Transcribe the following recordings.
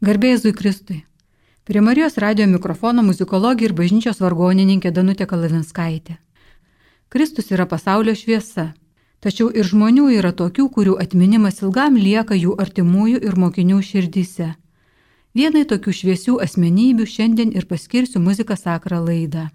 Garbėjai Kristui. Prie Marijos radio mikrofono muzikologija ir bažnyčios vargonininkė Danutė Kalavinskaitė. Kristus yra pasaulio šviesa, tačiau ir žmonių yra tokių, kurių atminimas ilgam lieka jų artimųjų ir mokinių širdyse. Vienai tokių šviesių asmenybių šiandien ir paskirsiu muziką sakrą laidą.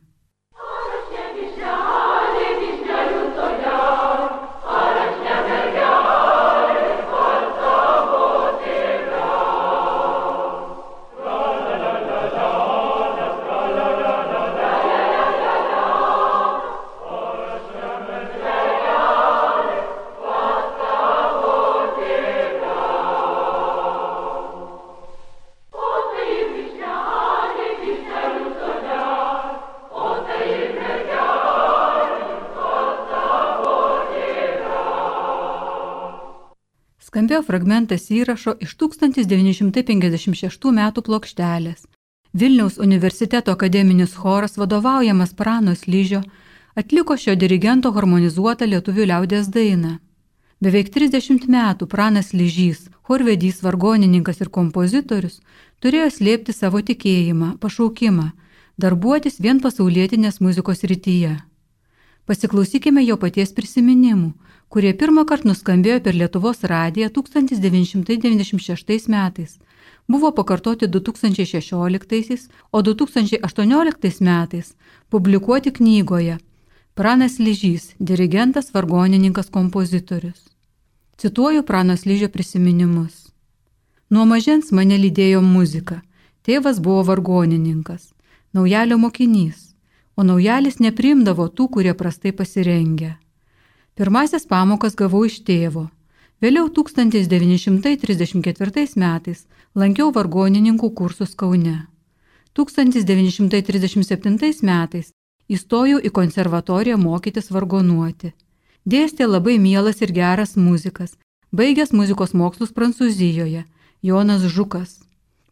Fragmentas įrašo iš 1956 metų plokštelės. Vilniaus universiteto akademinis choras vadovaujamas Prano Slyžio atliko šio dirigento harmonizuotą lietuvių liaudės dainą. Beveik 30 metų Pranas Lyžys, chorvedys, vargonininkas ir kompozitorius, turėjo slėpti savo tikėjimą, pašaukimą, darbuotis vien pasaulietinės muzikos rytyje. Pasiklausykime jo paties prisiminimų, kurie pirmą kartą nuskambėjo per Lietuvos radiją 1996 metais, buvo pakartoti 2016, o 2018 metais publikuoti knygoje Pranas Lyžys, dirigentas, vargonininkas, kompozitorius. Cituoju Pranas Lyžio prisiminimus. Nuo mažens mane lydėjo muzika. Tėvas buvo vargonininkas, naujalio mokinys, o naujalis neprimdavo tų, kurie prastai pasirengia. Pirmasis pamokas gavau iš tėvo. Vėliau 1934 metais lankiau vargonininkų kursus Kaune. 1937 metais įstojau į konservatoriją mokytis vargonuoti. Dėstė labai mielas ir geras muzikas, baigęs muzikos mokslus Prancūzijoje, Jonas Žukas.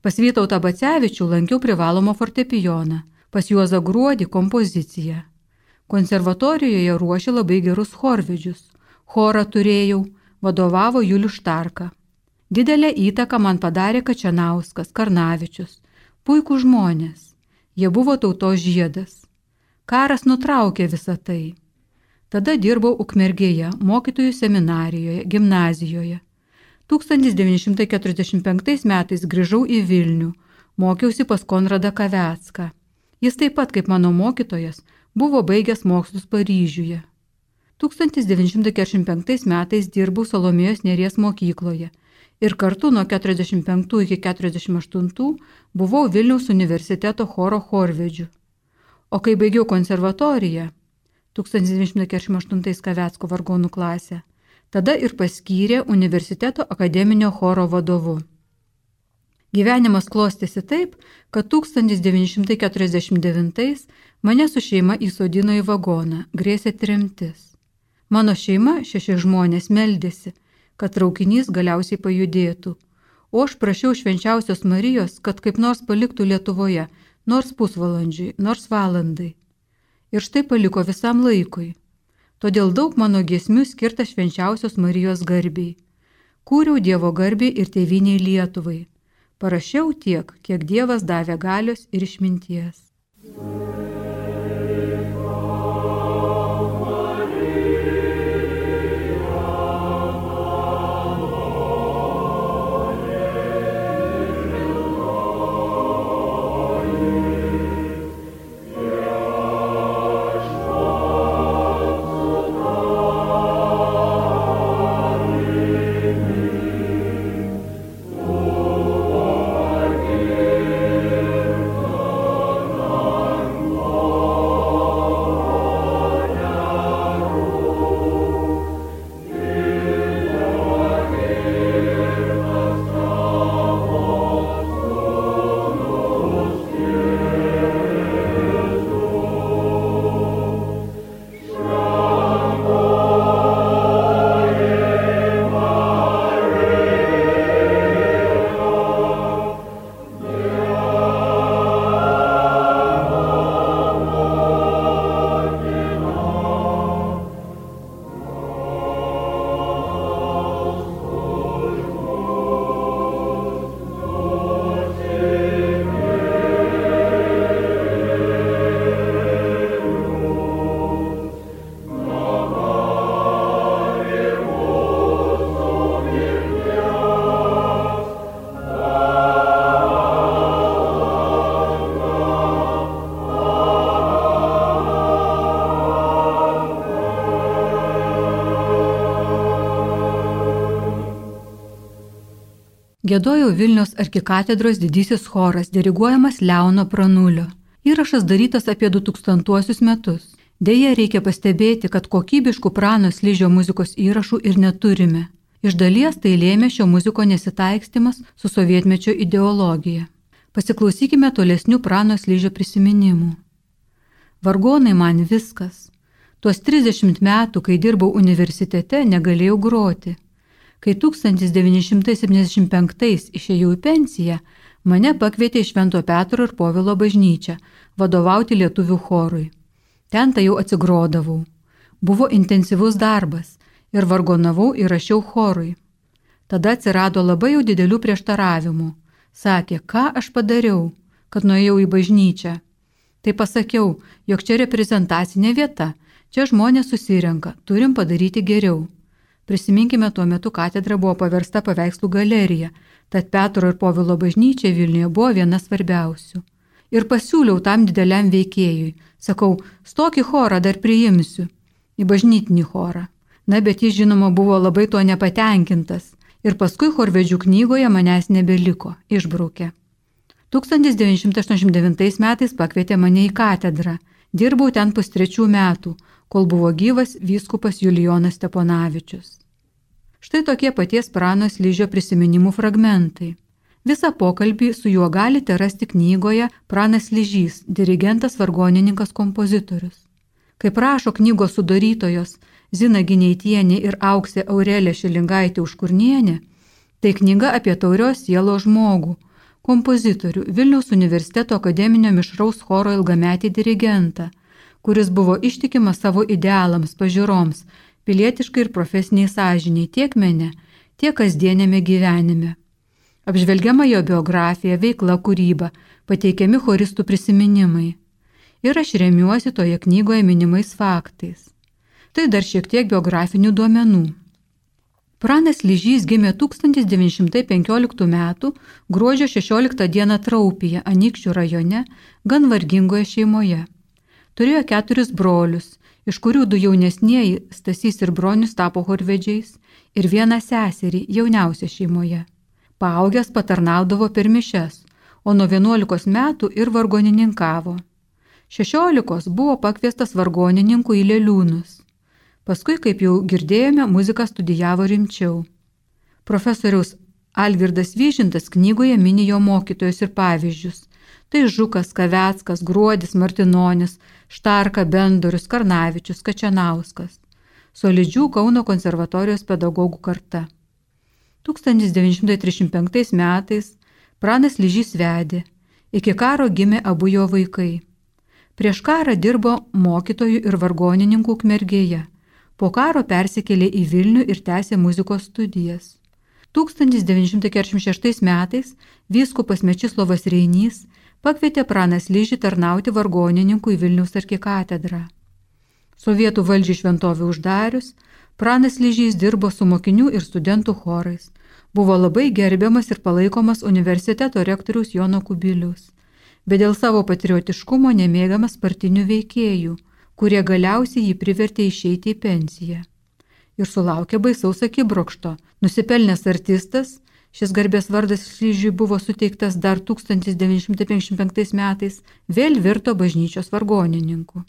Pas Vytautą Bacevičių lankiau privalomą fortepijoną, pas Juozą Gruodį kompoziciją. Konservatorijoje ruošė labai gerus chorvedžius. Chorą turėjau, vadovavo Julius Štarka. Didelę įtaką man padarė Kačianauskas, Karnavičius. Puikų žmonės. Jie buvo tautos žiedas. Karas nutraukė visą tai. Tada dirbau Ukmergėje, mokytojų seminarijoje, gimnazijoje. 1945 metais grįžau į Vilnių, mokiausi pas Konradą Kavecką. Jis taip pat kaip mano mokytojas Buvo baigęs mokslus Paryžiuje. 1945 metais dirbau Salomėjos Neries mokykloje ir kartu nuo 45 iki 48 buvau Vilniaus universiteto choro chorvedžiu. O kai baigiau konservatoriją 1948 Kavecko vargonų klasę, tada ir paskyrė universiteto akademinio choro vadovu. Gyvenimas klostėsi taip, kad 1949 mane su šeima įsodino į vagoną, grėsė trimtis. Mano šeima, šeši žmonės, meldėsi, kad traukinys galiausiai pajudėtų, o aš prašiau švenčiausios Marijos, kad kaip nors paliktų Lietuvoje, nors pusvalandžiui, nors valandai. Ir štai paliko visam laikui. Todėl daug mano giesmių skirta švenčiausios Marijos garbiai. Kūriau Dievo garbiai ir tėviniai Lietuvai Parašiau tiek, kiek Dievas davė galios ir išminties. Gėdojo Vilnius arkikatedros didysis choras, diriguojamas Leono Pranulio. Įrašas darytas apie 2000 metus. Deja, reikia pastebėti, kad kokybiškų prano slyžio muzikos įrašų ir neturime. Iš dalies tai lėmė šio muziko nesitaikstimas su sovietmečio ideologija. Pasiklausykime tolesnių prano slyžio prisiminimų. Vargonai man viskas. Tuos 30 metų, kai dirbau universitete, negalėjau groti. Kai 1975 išėjau į pensiją, mane pakvietė į Švento Petro ir Povilo bažnyčią vadovauti lietuvių chorui. Ten tai jau atsigrodavau. Buvo intensyvus darbas ir vargonavau ir rašiau chorui. Tada atsirado labai jau didelių prieštaravimų. Sakė, ką aš padariau, kad nuėjau į bažnyčią. Tai pasakiau, jog čia reprezentacinė vieta, čia žmonės susirenka, turim padaryti geriau. Prisiminkime, tuo metu katedra buvo paversta paveikslų galerija, tad Petro ir Povilo bažnyčia Vilniuje buvo viena svarbiausių. Ir pasiūliau tam dideliam veikėjui. Sakau, stokį chorą dar priimsiu. Į bažnytinį chorą. Na, bet jis žinoma buvo labai tuo nepatenkintas. Ir paskui chorvedžių knygoje manęs nebeliko, išbraukė. 1989 metais pakvietė mane į katedrą. Dirbau ten pustrečių metų, kol buvo gyvas vyskupas Julijonas Steponavičius. Štai tokie paties pranos lyžio prisiminimų fragmentai. Visą pokalbį su juo galite rasti knygoje Pranas Lyžys, dirigentas, vargonininkas, kompozitorius. Kaip rašo knygos sudarytojos Zina Gineitienė ir Auksė Aurelė Šilingaitė Užkurnienė, tai knyga apie taurios sielo žmogų, kompozitorių Vilniaus universiteto akademinio mišraus choro ilgametį dirigentą – kuris buvo ištikimas savo idealams, pažiūroms, pilietiškai ir profesiniai sąžiniai tiek mene, tiek kasdienėme gyvenime. Apžvelgiama jo biografija, veikla, kūryba, pateikiami choristų prisiminimai. Ir aš remiuosi toje knygoje minimais faktais. Tai dar šiek tiek biografinių duomenų. Pranas Lyžys gimė 1915 m. gruodžio 16 d. Traupyje, Anikščių rajone, gan vargingoje šeimoje. Turėjo keturis brolius, iš kurių du jaunesnieji Stasys ir Bronius tapo horvedžiais ir vieną seserį jauniausią šeimoje. Paaugęs patarnaudavo per mišes, o nuo 11 metų ir vargonininkavo. 16 buvo pakviestas vargonininku į Leliūnus. Paskui, kaip jau girdėjome, muziką studijavo rimčiau. Profesoriaus Algirdas Vyžintas knygoje mini jo mokytojus ir pavyzdžius, Tai Žukas, Kaveckas, Gruodis, Martinonis, Štarka, Bendorius, Karnavičius, Kačianauskas. Solidžių Kauno konservatorijos pedagogų karta. 1935 metais Pranas Lyžys vedė. Iki karo gimė abu jo vaikai. Prieš karą dirbo mokytojų ir vargonininkų kmergėje. Po karo persikėlė į Vilnių ir tęsė muzikos studijas. 1946 metais vyskupas Mečislovas Reinys pakvietė pranas Lyžį tarnauti vargonininkų į Vilniaus arkikatedrą. Sovietų valdžiai šventovę uždarius, pranas Lyžys dirbo su mokinių ir studentų chorais. Buvo labai gerbiamas ir palaikomas universiteto rektorius Jono Kubilius, bet dėl savo patriotiškumo nemėgamas partinių veikėjų, kurie galiausiai jį privertė išeiti į pensiją. Ir sulaukė baisaus akibrokšto. Nusipelnęs artistas, Šis garbės vardas Šlyžiui buvo suteiktas dar 1955 metais, vėl virto bažnyčios vargonininku.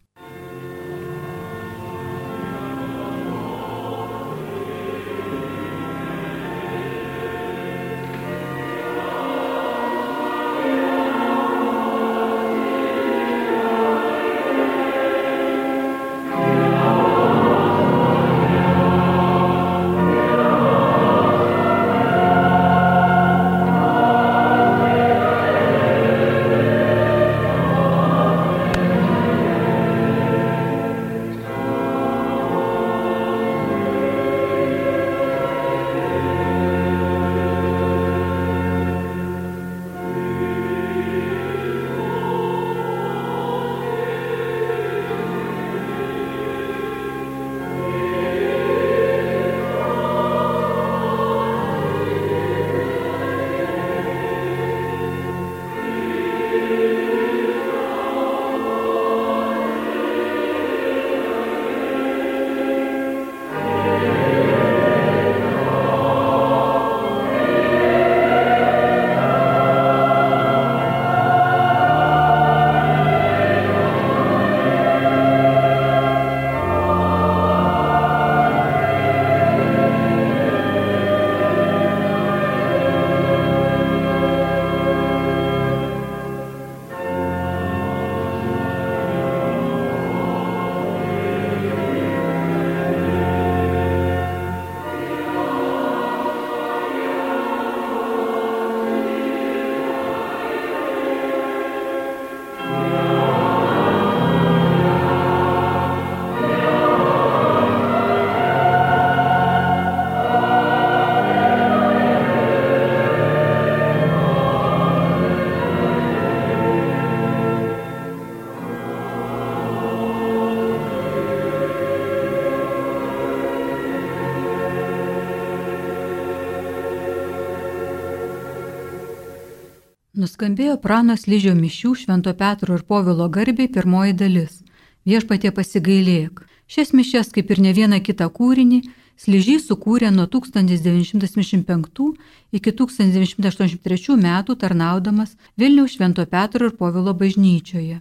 Nuskambėjo pranos lyžio mišių Švento Petro ir Povilo garbiai pirmoji dalis - viešpatie pasigailėk. Šias mišes, kaip ir ne vieną kitą kūrinį, Slyžys sukūrė nuo 1975 iki 1983 metų tarnaudamas Vilniaus Švento Petro ir Povilo bažnyčioje.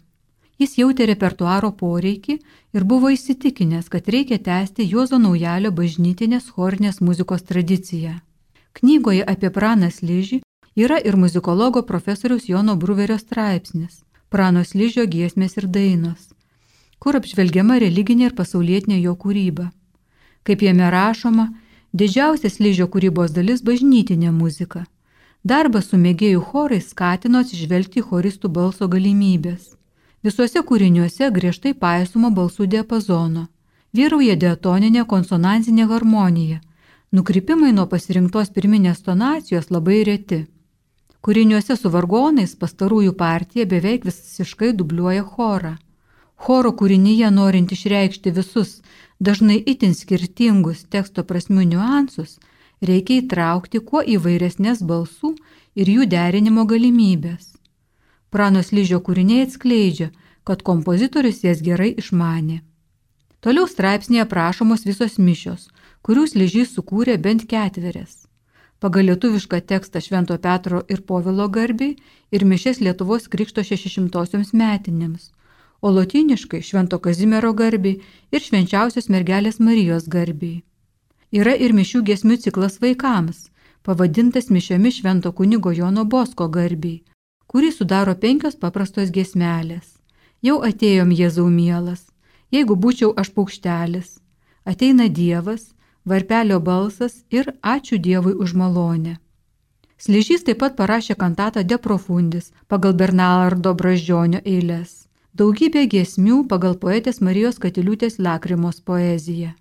Jis jautė repertuaro poreikį ir buvo įsitikinęs, kad reikia tęsti Juozo Naujalio bažnytinės chorinės muzikos tradiciją. Knygoje apie pranas lyžį yra ir muzikologo profesoriaus Jono Bruverio straipsnis Pranos lyžio giesmės ir dainos, kur apžvelgiama religinė ir pasaulietinė jo kūryba. Kaip jame rašoma, didžiausias lyžio kūrybos dalis - bažnytinė muzika. Darbas su mėgėjų chorais skatino atsižvelgti choristų balso galimybės. Visuose kūriniuose griežtai paisoma balsų diapazono. Vyrauja diatoninė konsonansinė harmonija. Nukrypimai nuo pasirinktos pirminės tonacijos labai reti. Kūriniuose su vargonais pastarųjų partija beveik visiškai dubliuoja chorą. Choro kūrinyje norint išreikšti visus dažnai itin skirtingus teksto prasmių niuansus, reikia įtraukti kuo įvairesnės balsų ir jų derinimo galimybės. Pranos lyžio kūriniai atskleidžia, kad kompozitorius jas gerai išmanė. Toliau straipsnėje aprašomos visos mišios, kurių lyžys sukūrė bent ketverias. Pagal lietuvišką tekstą Švento Petro ir Povilo garbiai ir mišės Lietuvos Krikšto 600 metinėms o lotyniškai Švento Kazimiero garbiai ir Švenčiausios mergelės Marijos garbiai. Yra ir mišių gesmių ciklas vaikams, pavadintas mišiomis Švento kunigo Jono Bosko garbiai, kurį sudaro penkios paprastos gesmelės. Jau atėjom Jėzau mielas, jeigu būčiau aš paukštelis, ateina Dievas, varpelio balsas ir ačiū Dievui už malonę. Slyžys taip pat parašė kantatą De Profundis pagal Bernardo Braždžionio eilės daugybė giesmių pagal poetės Marijos Katiliūtės Lakrimos poeziją.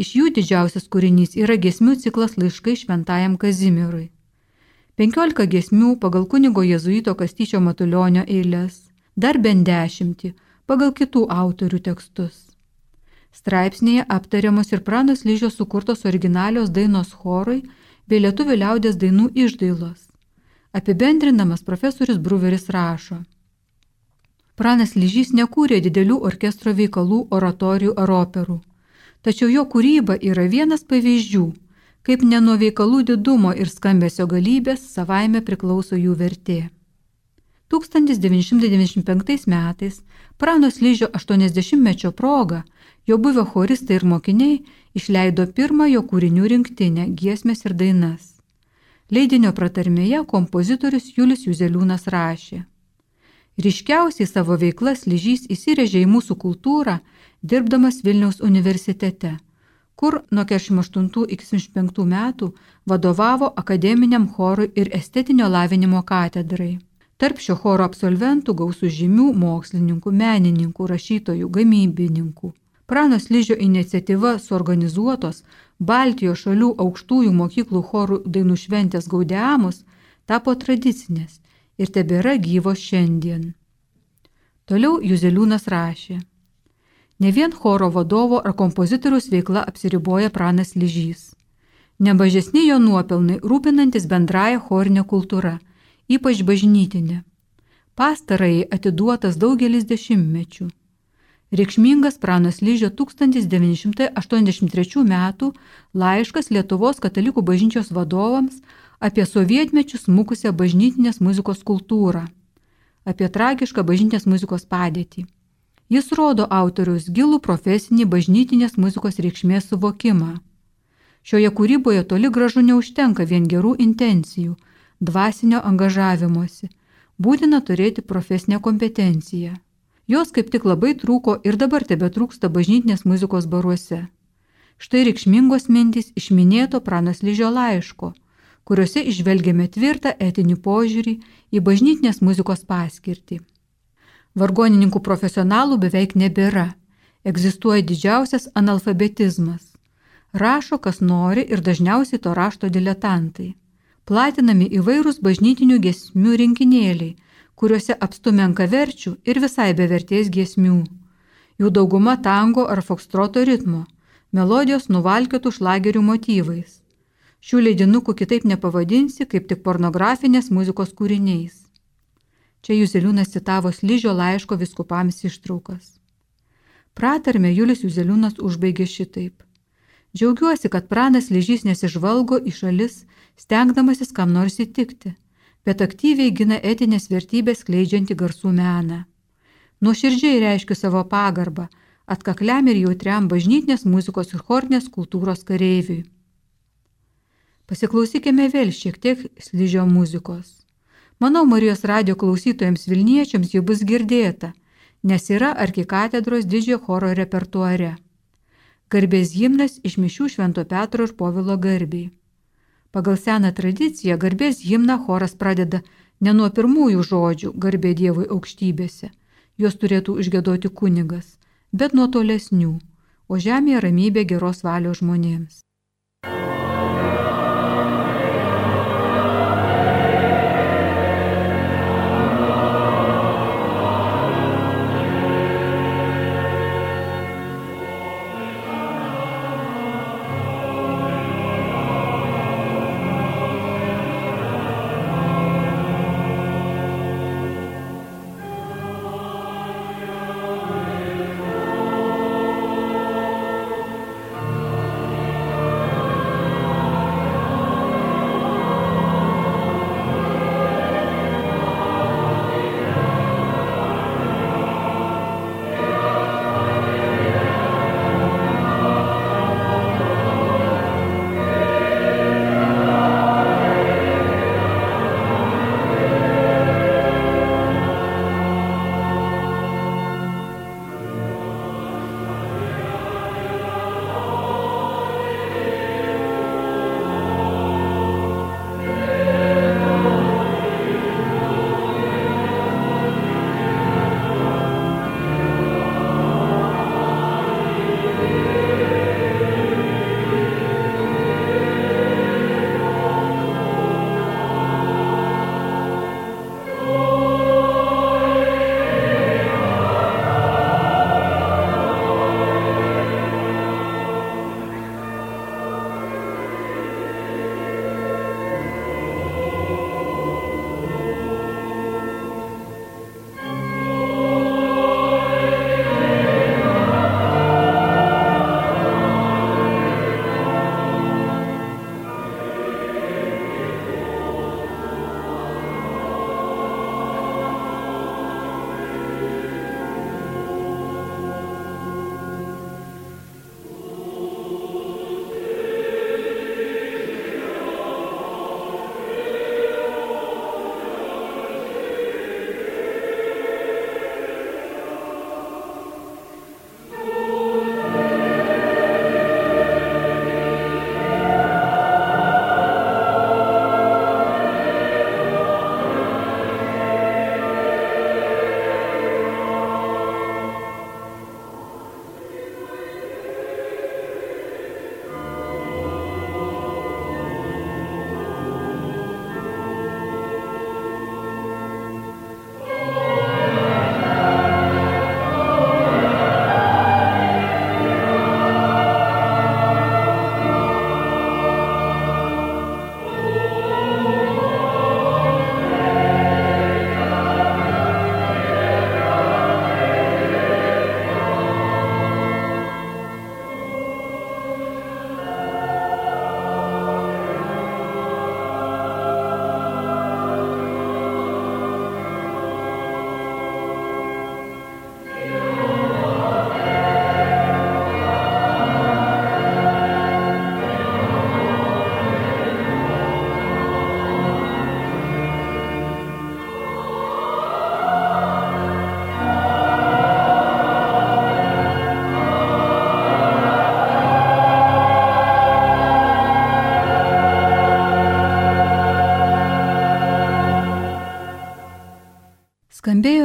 Iš jų didžiausias kūrinys yra giesmių ciklas laiškai šventajam Kazimirui. 15 giesmių pagal kunigo jezuito Kastyčio Matulionio eilės, dar bent dešimtį pagal kitų autorių tekstus. Straipsnėje aptariamos ir pranos lyžio sukurtos originalios dainos chorui bei lietuvių liaudės dainų išdailos. Apibendrinamas profesorius Bruveris rašo. Pranas Lyžys nekūrė didelių orkestro veikalų, oratorijų ar operų. Tačiau jo kūryba yra vienas pavyzdžių, kaip ne nuo veikalų didumo ir skambesio galybės savaime priklauso jų vertė. 1995 metais Pranos Lyžio 80-mečio proga jo buvę choristai ir mokiniai išleido pirmąjo kūrinių rinktinę giesmės ir dainas. Leidinio pratarmėje kompozitorius Julius Juzeliūnas rašė. Ryškiausiai savo veiklas lyžys įsirėžė į mūsų kultūrą, dirbdamas Vilniaus universitete, kur nuo 48 iki 75 metų vadovavo akademiniam chorui ir estetinio lavinimo katedrai. Tarp šio choro absolventų gausų žymių mokslininkų, menininkų, rašytojų, gamybininkų. Pranos Lyžio iniciatyva suorganizuotos Baltijos šalių aukštųjų mokyklų chorų dainų šventės gaudiamus tapo tradicinės ir tebėra gyvos šiandien. Toliau Juzeliūnas rašė. Ne vien choro vadovo ar kompozitoriaus veikla apsiriboja pranas lyžys. Nebažesni jo nuopelnai rūpinantis bendrąją chorinę kultūrą, ypač bažnytinę. Pastarai atiduotas daugelis dešimtmečių. Reikšmingas pranas lyžio 1983 m. laiškas Lietuvos katalikų bažnyčios vadovams apie sovietmečių smukusią bažnytinės muzikos kultūrą, apie tragišką bažnytinės muzikos padėtį. Jis rodo autoriaus gilų profesinį bažnytinės muzikos reikšmės suvokimą. Šioje kūryboje toli gražu neužtenka vien gerų intencijų, dvasinio angažavimuose, būtina turėti profesinę kompetenciją. Jos kaip tik labai trūko ir dabar tebe trūksta bažnytinės muzikos baruose. Štai reikšmingos mintys iš minėto pranas lyžio laiško kuriuose išvelgiame tvirtą etinį požiūrį į bažnytinės muzikos paskirtį. Vargonininkų profesionalų beveik nebėra, egzistuoja didžiausias analfabetizmas. Rašo, kas nori ir dažniausiai to rašto diletantai. Platinami įvairūs bažnytinių gesmių rinkinėliai, kuriuose apstumenka verčių ir visai bevertės gesmių. Jų dauguma tango ar fokstroto ritmo, melodijos nuvalkėtų šlagerių motyvais. Šių leidinukų kitaip nepavadinsi, kaip tik pornografinės muzikos kūriniais. Čia Juzeliūnas citavo Slyžio laiško viskupams ištraukas. Pratarmę Julius Juzeliūnas užbaigė šitaip. Džiaugiuosi, kad pranas Lyžys nesižvalgo į šalis, stengdamasis kam nors įtikti, bet aktyviai gina etinės vertybės kleidžianti garsų meną. Nuoširdžiai reiškiu savo pagarbą, atkakliam ir jautriam bažnytinės muzikos ir chortinės kultūros kareiviui. Pasiklausykime vėl šiek tiek slyžio muzikos. Manau, Marijos radio klausytojams Vilniečiams jau bus girdėta, nes yra arkikatedros didžiojo choro repertuare. Garbės himnas iš mišių Švento Petro ir Povilo garbiai. Pagal seną tradiciją garbės himną choras pradeda ne nuo pirmųjų žodžių garbė Dievui aukštybėse, juos turėtų užgėdoti kunigas, bet nuo tolesnių, o žemėje ramybė geros valios žmonėms.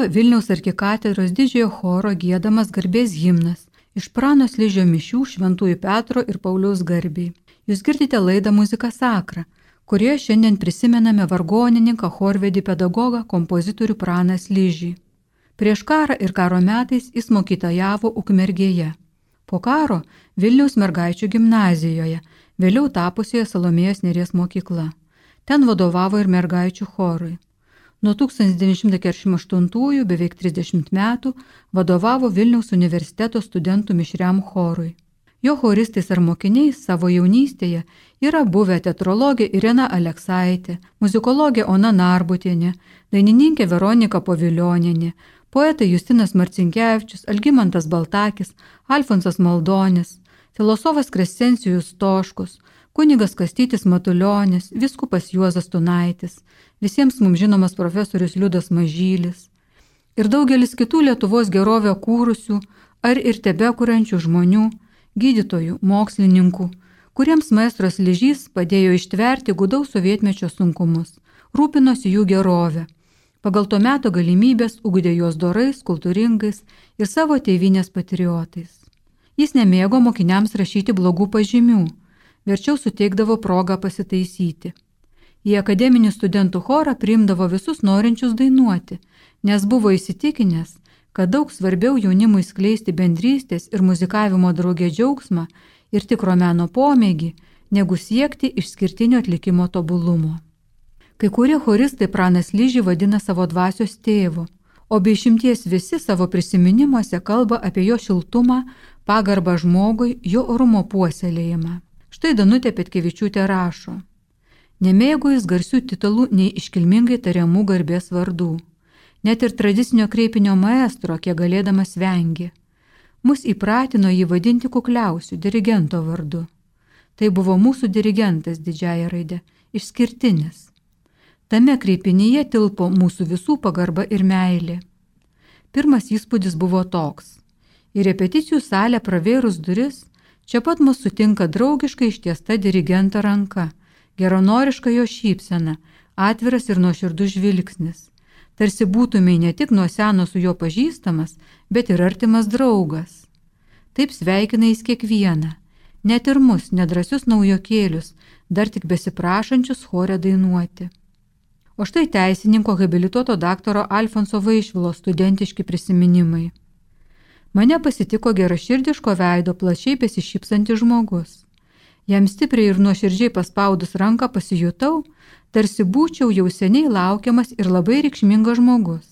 Vilniaus arkikatedros didžiojo choro gėdamas garbės himnas iš pranos lyžio mišių Šventųjų Petro ir Pauliaus garbiai. Jūs girdite laidą Muzika Sakra, kurioje šiandien prisimename vargonininką, chorvedį pedagogą, kompozitorių pranas lyžį. Prieš karą ir karo metais jis mokytojavo Ukmergėje. Po karo Vilniaus mergaičių gimnazijoje, vėliau tapusioje Salomėjos Neries mokykla. Ten vadovavo ir mergaičių chorui. Nuo 1948 beveik 30 metų vadovavo Vilniaus universiteto studentų mišriam chorui. Jo choristais ar mokiniais savo jaunystėje yra buvę teatrologė Irena Aleksaitė, muzikologė Ona Narbutienė, dainininkė Veronika Poviljoninė, poetai Justinas Marcinkievičius, Algymantas Baltakis, Alfonsas Maldonis, filosofas Krescencijus Toškus, kunigas Kastytis Matuljonis, viskupas Juozas Tunaitis, visiems mums žinomas profesorius Liudas Mažylis ir daugelis kitų Lietuvos gerovę kūrusių ar ir tebekuriančių žmonių, gydytojų, mokslininkų, kuriems maestras Lyžys padėjo ištverti gudaus sovietmečio sunkumus, rūpinosi jų gerovę pagal to meto galimybės ugdė juos dorais, kultūringais ir savo tėvinės patriotais. Jis nemėgo mokiniams rašyti blogų pažymių, verčiau suteikdavo progą pasitaisyti. Į akademinį studentų chorą priimdavo visus norinčius dainuoti, nes buvo įsitikinęs, kad daug svarbiau jaunimui skleisti bendrystės ir muzikavimo draugė džiaugsmą ir tikro meno pomėgį, negu siekti išskirtinio atlikimo tobulumo. Kai kurie choristai pranas lyžį vadina savo dvasios tėvu, o be išimties visi savo prisiminimuose kalba apie jo šiltumą, pagarbą žmogui, jo orumo puoselėjimą. Štai Danutė Petkevičiūtė rašo. Nemėgo jis garsių titulų nei iškilmingai tariamų garbės vardų. Net ir tradicinio kreipinio maestro, kiek galėdamas vengi. Mus įpratino jį vadinti kukliausių dirigento vardu. Tai buvo mūsų dirigentas didžiaja raidė, išskirtinis. Tame kreipinyje tilpo mūsų visų pagarba ir meilė. Pirmas įspūdis buvo toks. Į repeticijų salę pravėrus duris, čia pat mus sutinka draugiškai ištiesta dirigento ranka, geronoriška jo šypsena, atviras ir nuoširdus žvilgsnis. Tarsi būtumai ne tik nuo seno su juo pažįstamas, bet ir artimas draugas. Taip sveikina jis kiekvieną, net ir mus, nedrasius naujokėlius, dar tik besiprašančius chorę dainuoti. O štai teisininko habilituoto daktaro Alfonso Vaišvilo studentiški prisiminimai. Mane pasitiko geraširdiško veido plačiai besišypsantis žmogus. Jam stipriai ir nuoširdžiai paspaudus ranką pasijutau, tarsi būčiau jau seniai laukiamas ir labai reikšmingas žmogus.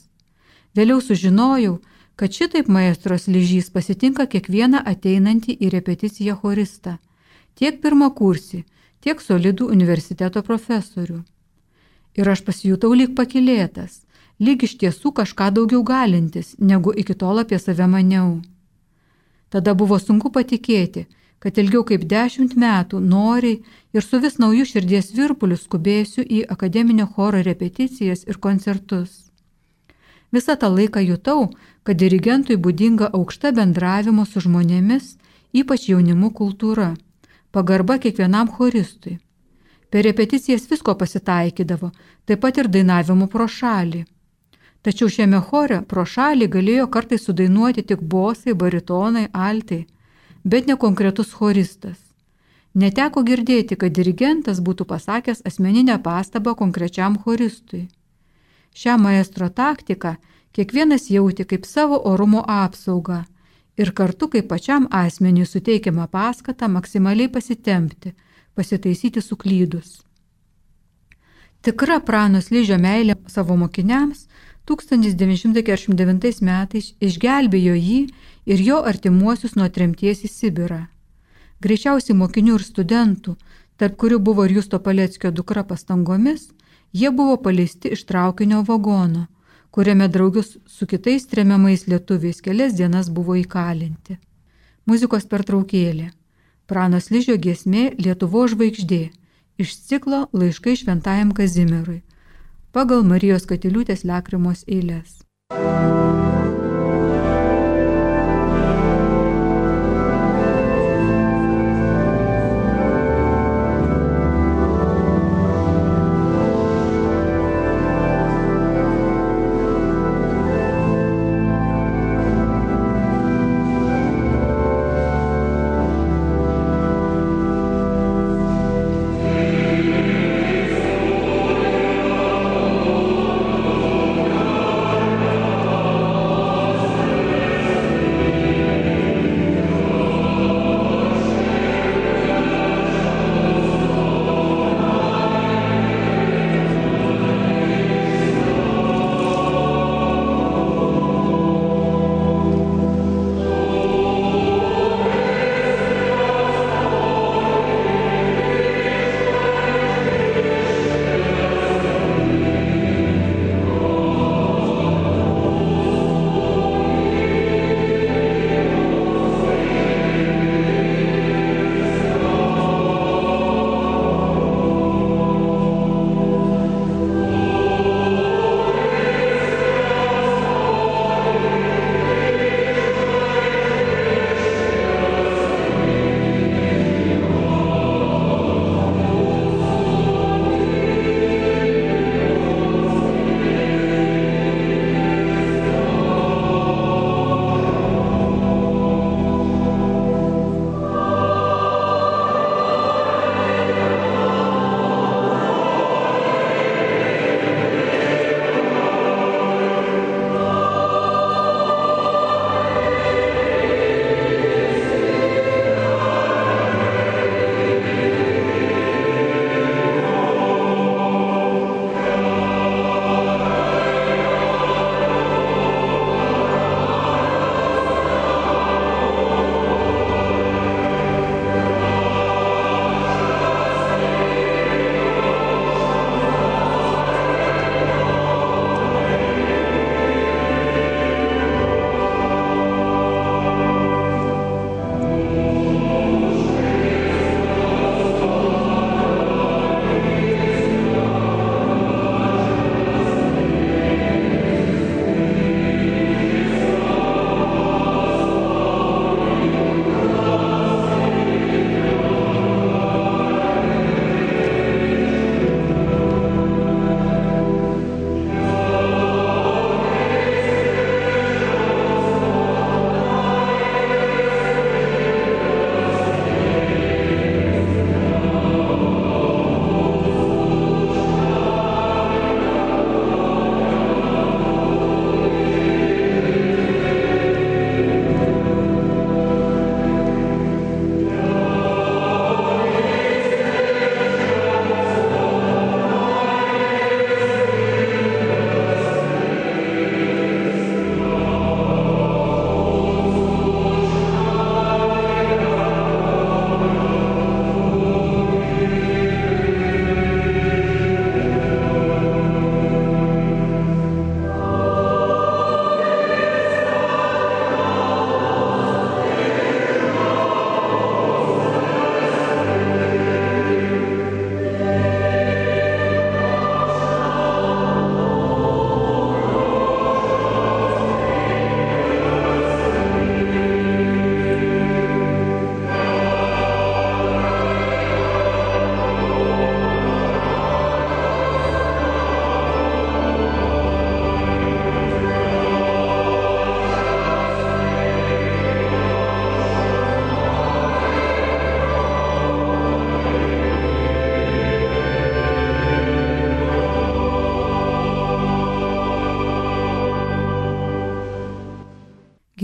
Vėliau sužinojau, kad šitaip maestros lyžys pasitinka kiekvieną ateinantį į repeticiją choristą, tiek pirmą kursį, tiek solidų universiteto profesorių ir aš pasijutau lyg pakilėtas, lyg iš tiesų kažką daugiau galintis, negu iki tol apie save maniau. Tada buvo sunku patikėti, kad ilgiau kaip dešimt metų noriai ir su vis naujų širdies virpuliu skubėsiu į akademinio choro repeticijas ir koncertus. Visą tą laiką jutau, kad dirigentui būdinga aukšta bendravimo su žmonėmis, ypač jaunimu kultūra, pagarba kiekvienam choristui. Per repeticijas visko pasitaikydavo, taip pat ir dainavimu pro šalį. Tačiau šiame chore pro šalį galėjo kartais sudainuoti tik bosai, baritonai, altai, bet ne konkretus choristas. Neteko girdėti, kad dirigentas būtų pasakęs asmeninę pastabą konkrečiam choristui. Šią maestro taktiką kiekvienas jauti kaip savo orumo apsaugą ir kartu kaip pačiam asmeniui suteikiamą paskatą maksimaliai pasitempti – pasitaisyti suklydus. Tikra pranos lyžio meilė savo mokiniams 1949 metais išgelbėjo jį ir jo artimuosius nuo tremties į Sibirą. Greičiausiai mokinių ir studentų, tarp kurių buvo ir Justo Paleckio dukra pastangomis, jie buvo paleisti iš traukinio vagono, kuriame draugius su kitais tremiamais lietuviais kelias dienas buvo įkalinti. Muzikos pertraukėlė. Pranas Lyžio giesmė Lietuvo žvaigždė iš ciklo laiškai šventajam Kazimirui pagal Marijos Katiliūtės Lekrimos eilės.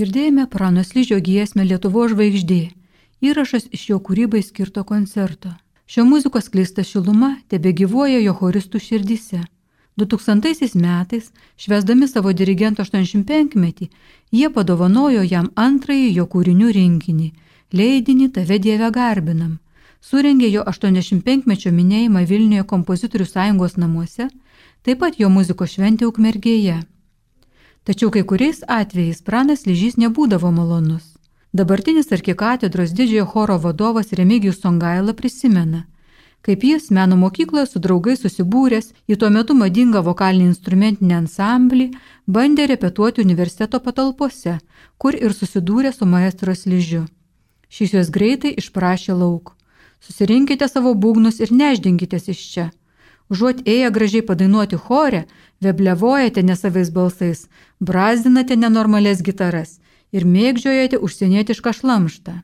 Girdėjome Prano Slyžio giesmę Lietuvo žvaigždė, įrašas iš jo kūrybai skirto koncerto. Šio muzikos kleista šiluma tebe gyvuoja jo choristų širdyse. 2000 metais, švesdami savo dirigento 85-metį, jie padovanojo jam antrąjį jo kūrinių rinkinį - leidinį Tave Dieve garbinam. Surengė jo 85-mečio minėjimą Vilniuje kompozitorių sąjungos namuose, taip pat jo muzikos šventė Ukmergėje. Tačiau kai kuriais atvejais pranas lyžys nebūdavo malonus. Dabartinis arkikatedros didžiojo choro vadovas Remigijus Songaila prisimena, kaip jis meno mokykloje su draugais susibūręs į tuo metu madingą vokalinį instrumentinį ansamblį bandė repetuoti universiteto patalpose, kur ir susidūrė su maestros lyžiu. Šis juos greitai išprašė lauk. Susirinkite savo būgnus ir neždinkitės iš čia. Užuot ėję gražiai padainuoti chore, veblevojate nesavais balsais, brazdinate nenormales gitaras ir mėgdžiojate užsienietišką šlamštą.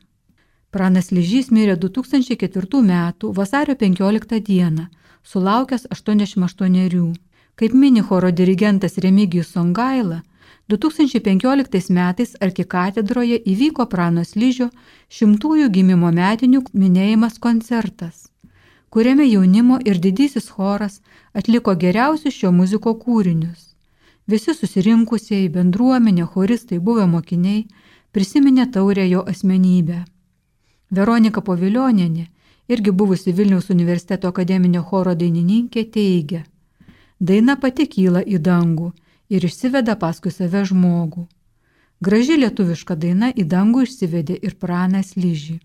Pranas Lyžys mirė 2004 m. vasario 15 d. sulaukęs 88. Kaip mini choro dirigentas Remigijus Songaila, 2015 metais arkikatedroje įvyko Pranos Lyžio šimtųjų gimimo metinių minėjimas koncertas, kuriame jaunimo ir didysis choras atliko geriausius šio muziko kūrinius. Visi susirinkusieji bendruomenė, choristai, buvę mokiniai prisiminė taurę jo asmenybę. Veronika Povilionienė, irgi buvusi Vilniaus universiteto akademinio choro dainininkė, teigia, daina pati kyla į dangų ir išsiveda paskui save žmogų. Graži lietuviška daina į dangų išsivedė ir pranas lyžį.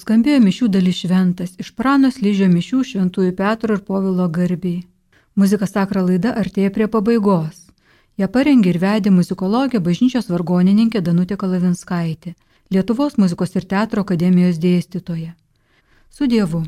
Nuskambėjo mišių dalis šventas iš pranos lyžio mišių šventųjų Petro ir Povilo garbiai. Muzika sakra laida artėja prie pabaigos. Ja parengė ir vedė muzikologė bažnyčios vargonininkė Danutė Kalavinskaitė, Lietuvos muzikos ir teatro akademijos dėstytoja. Su Dievu.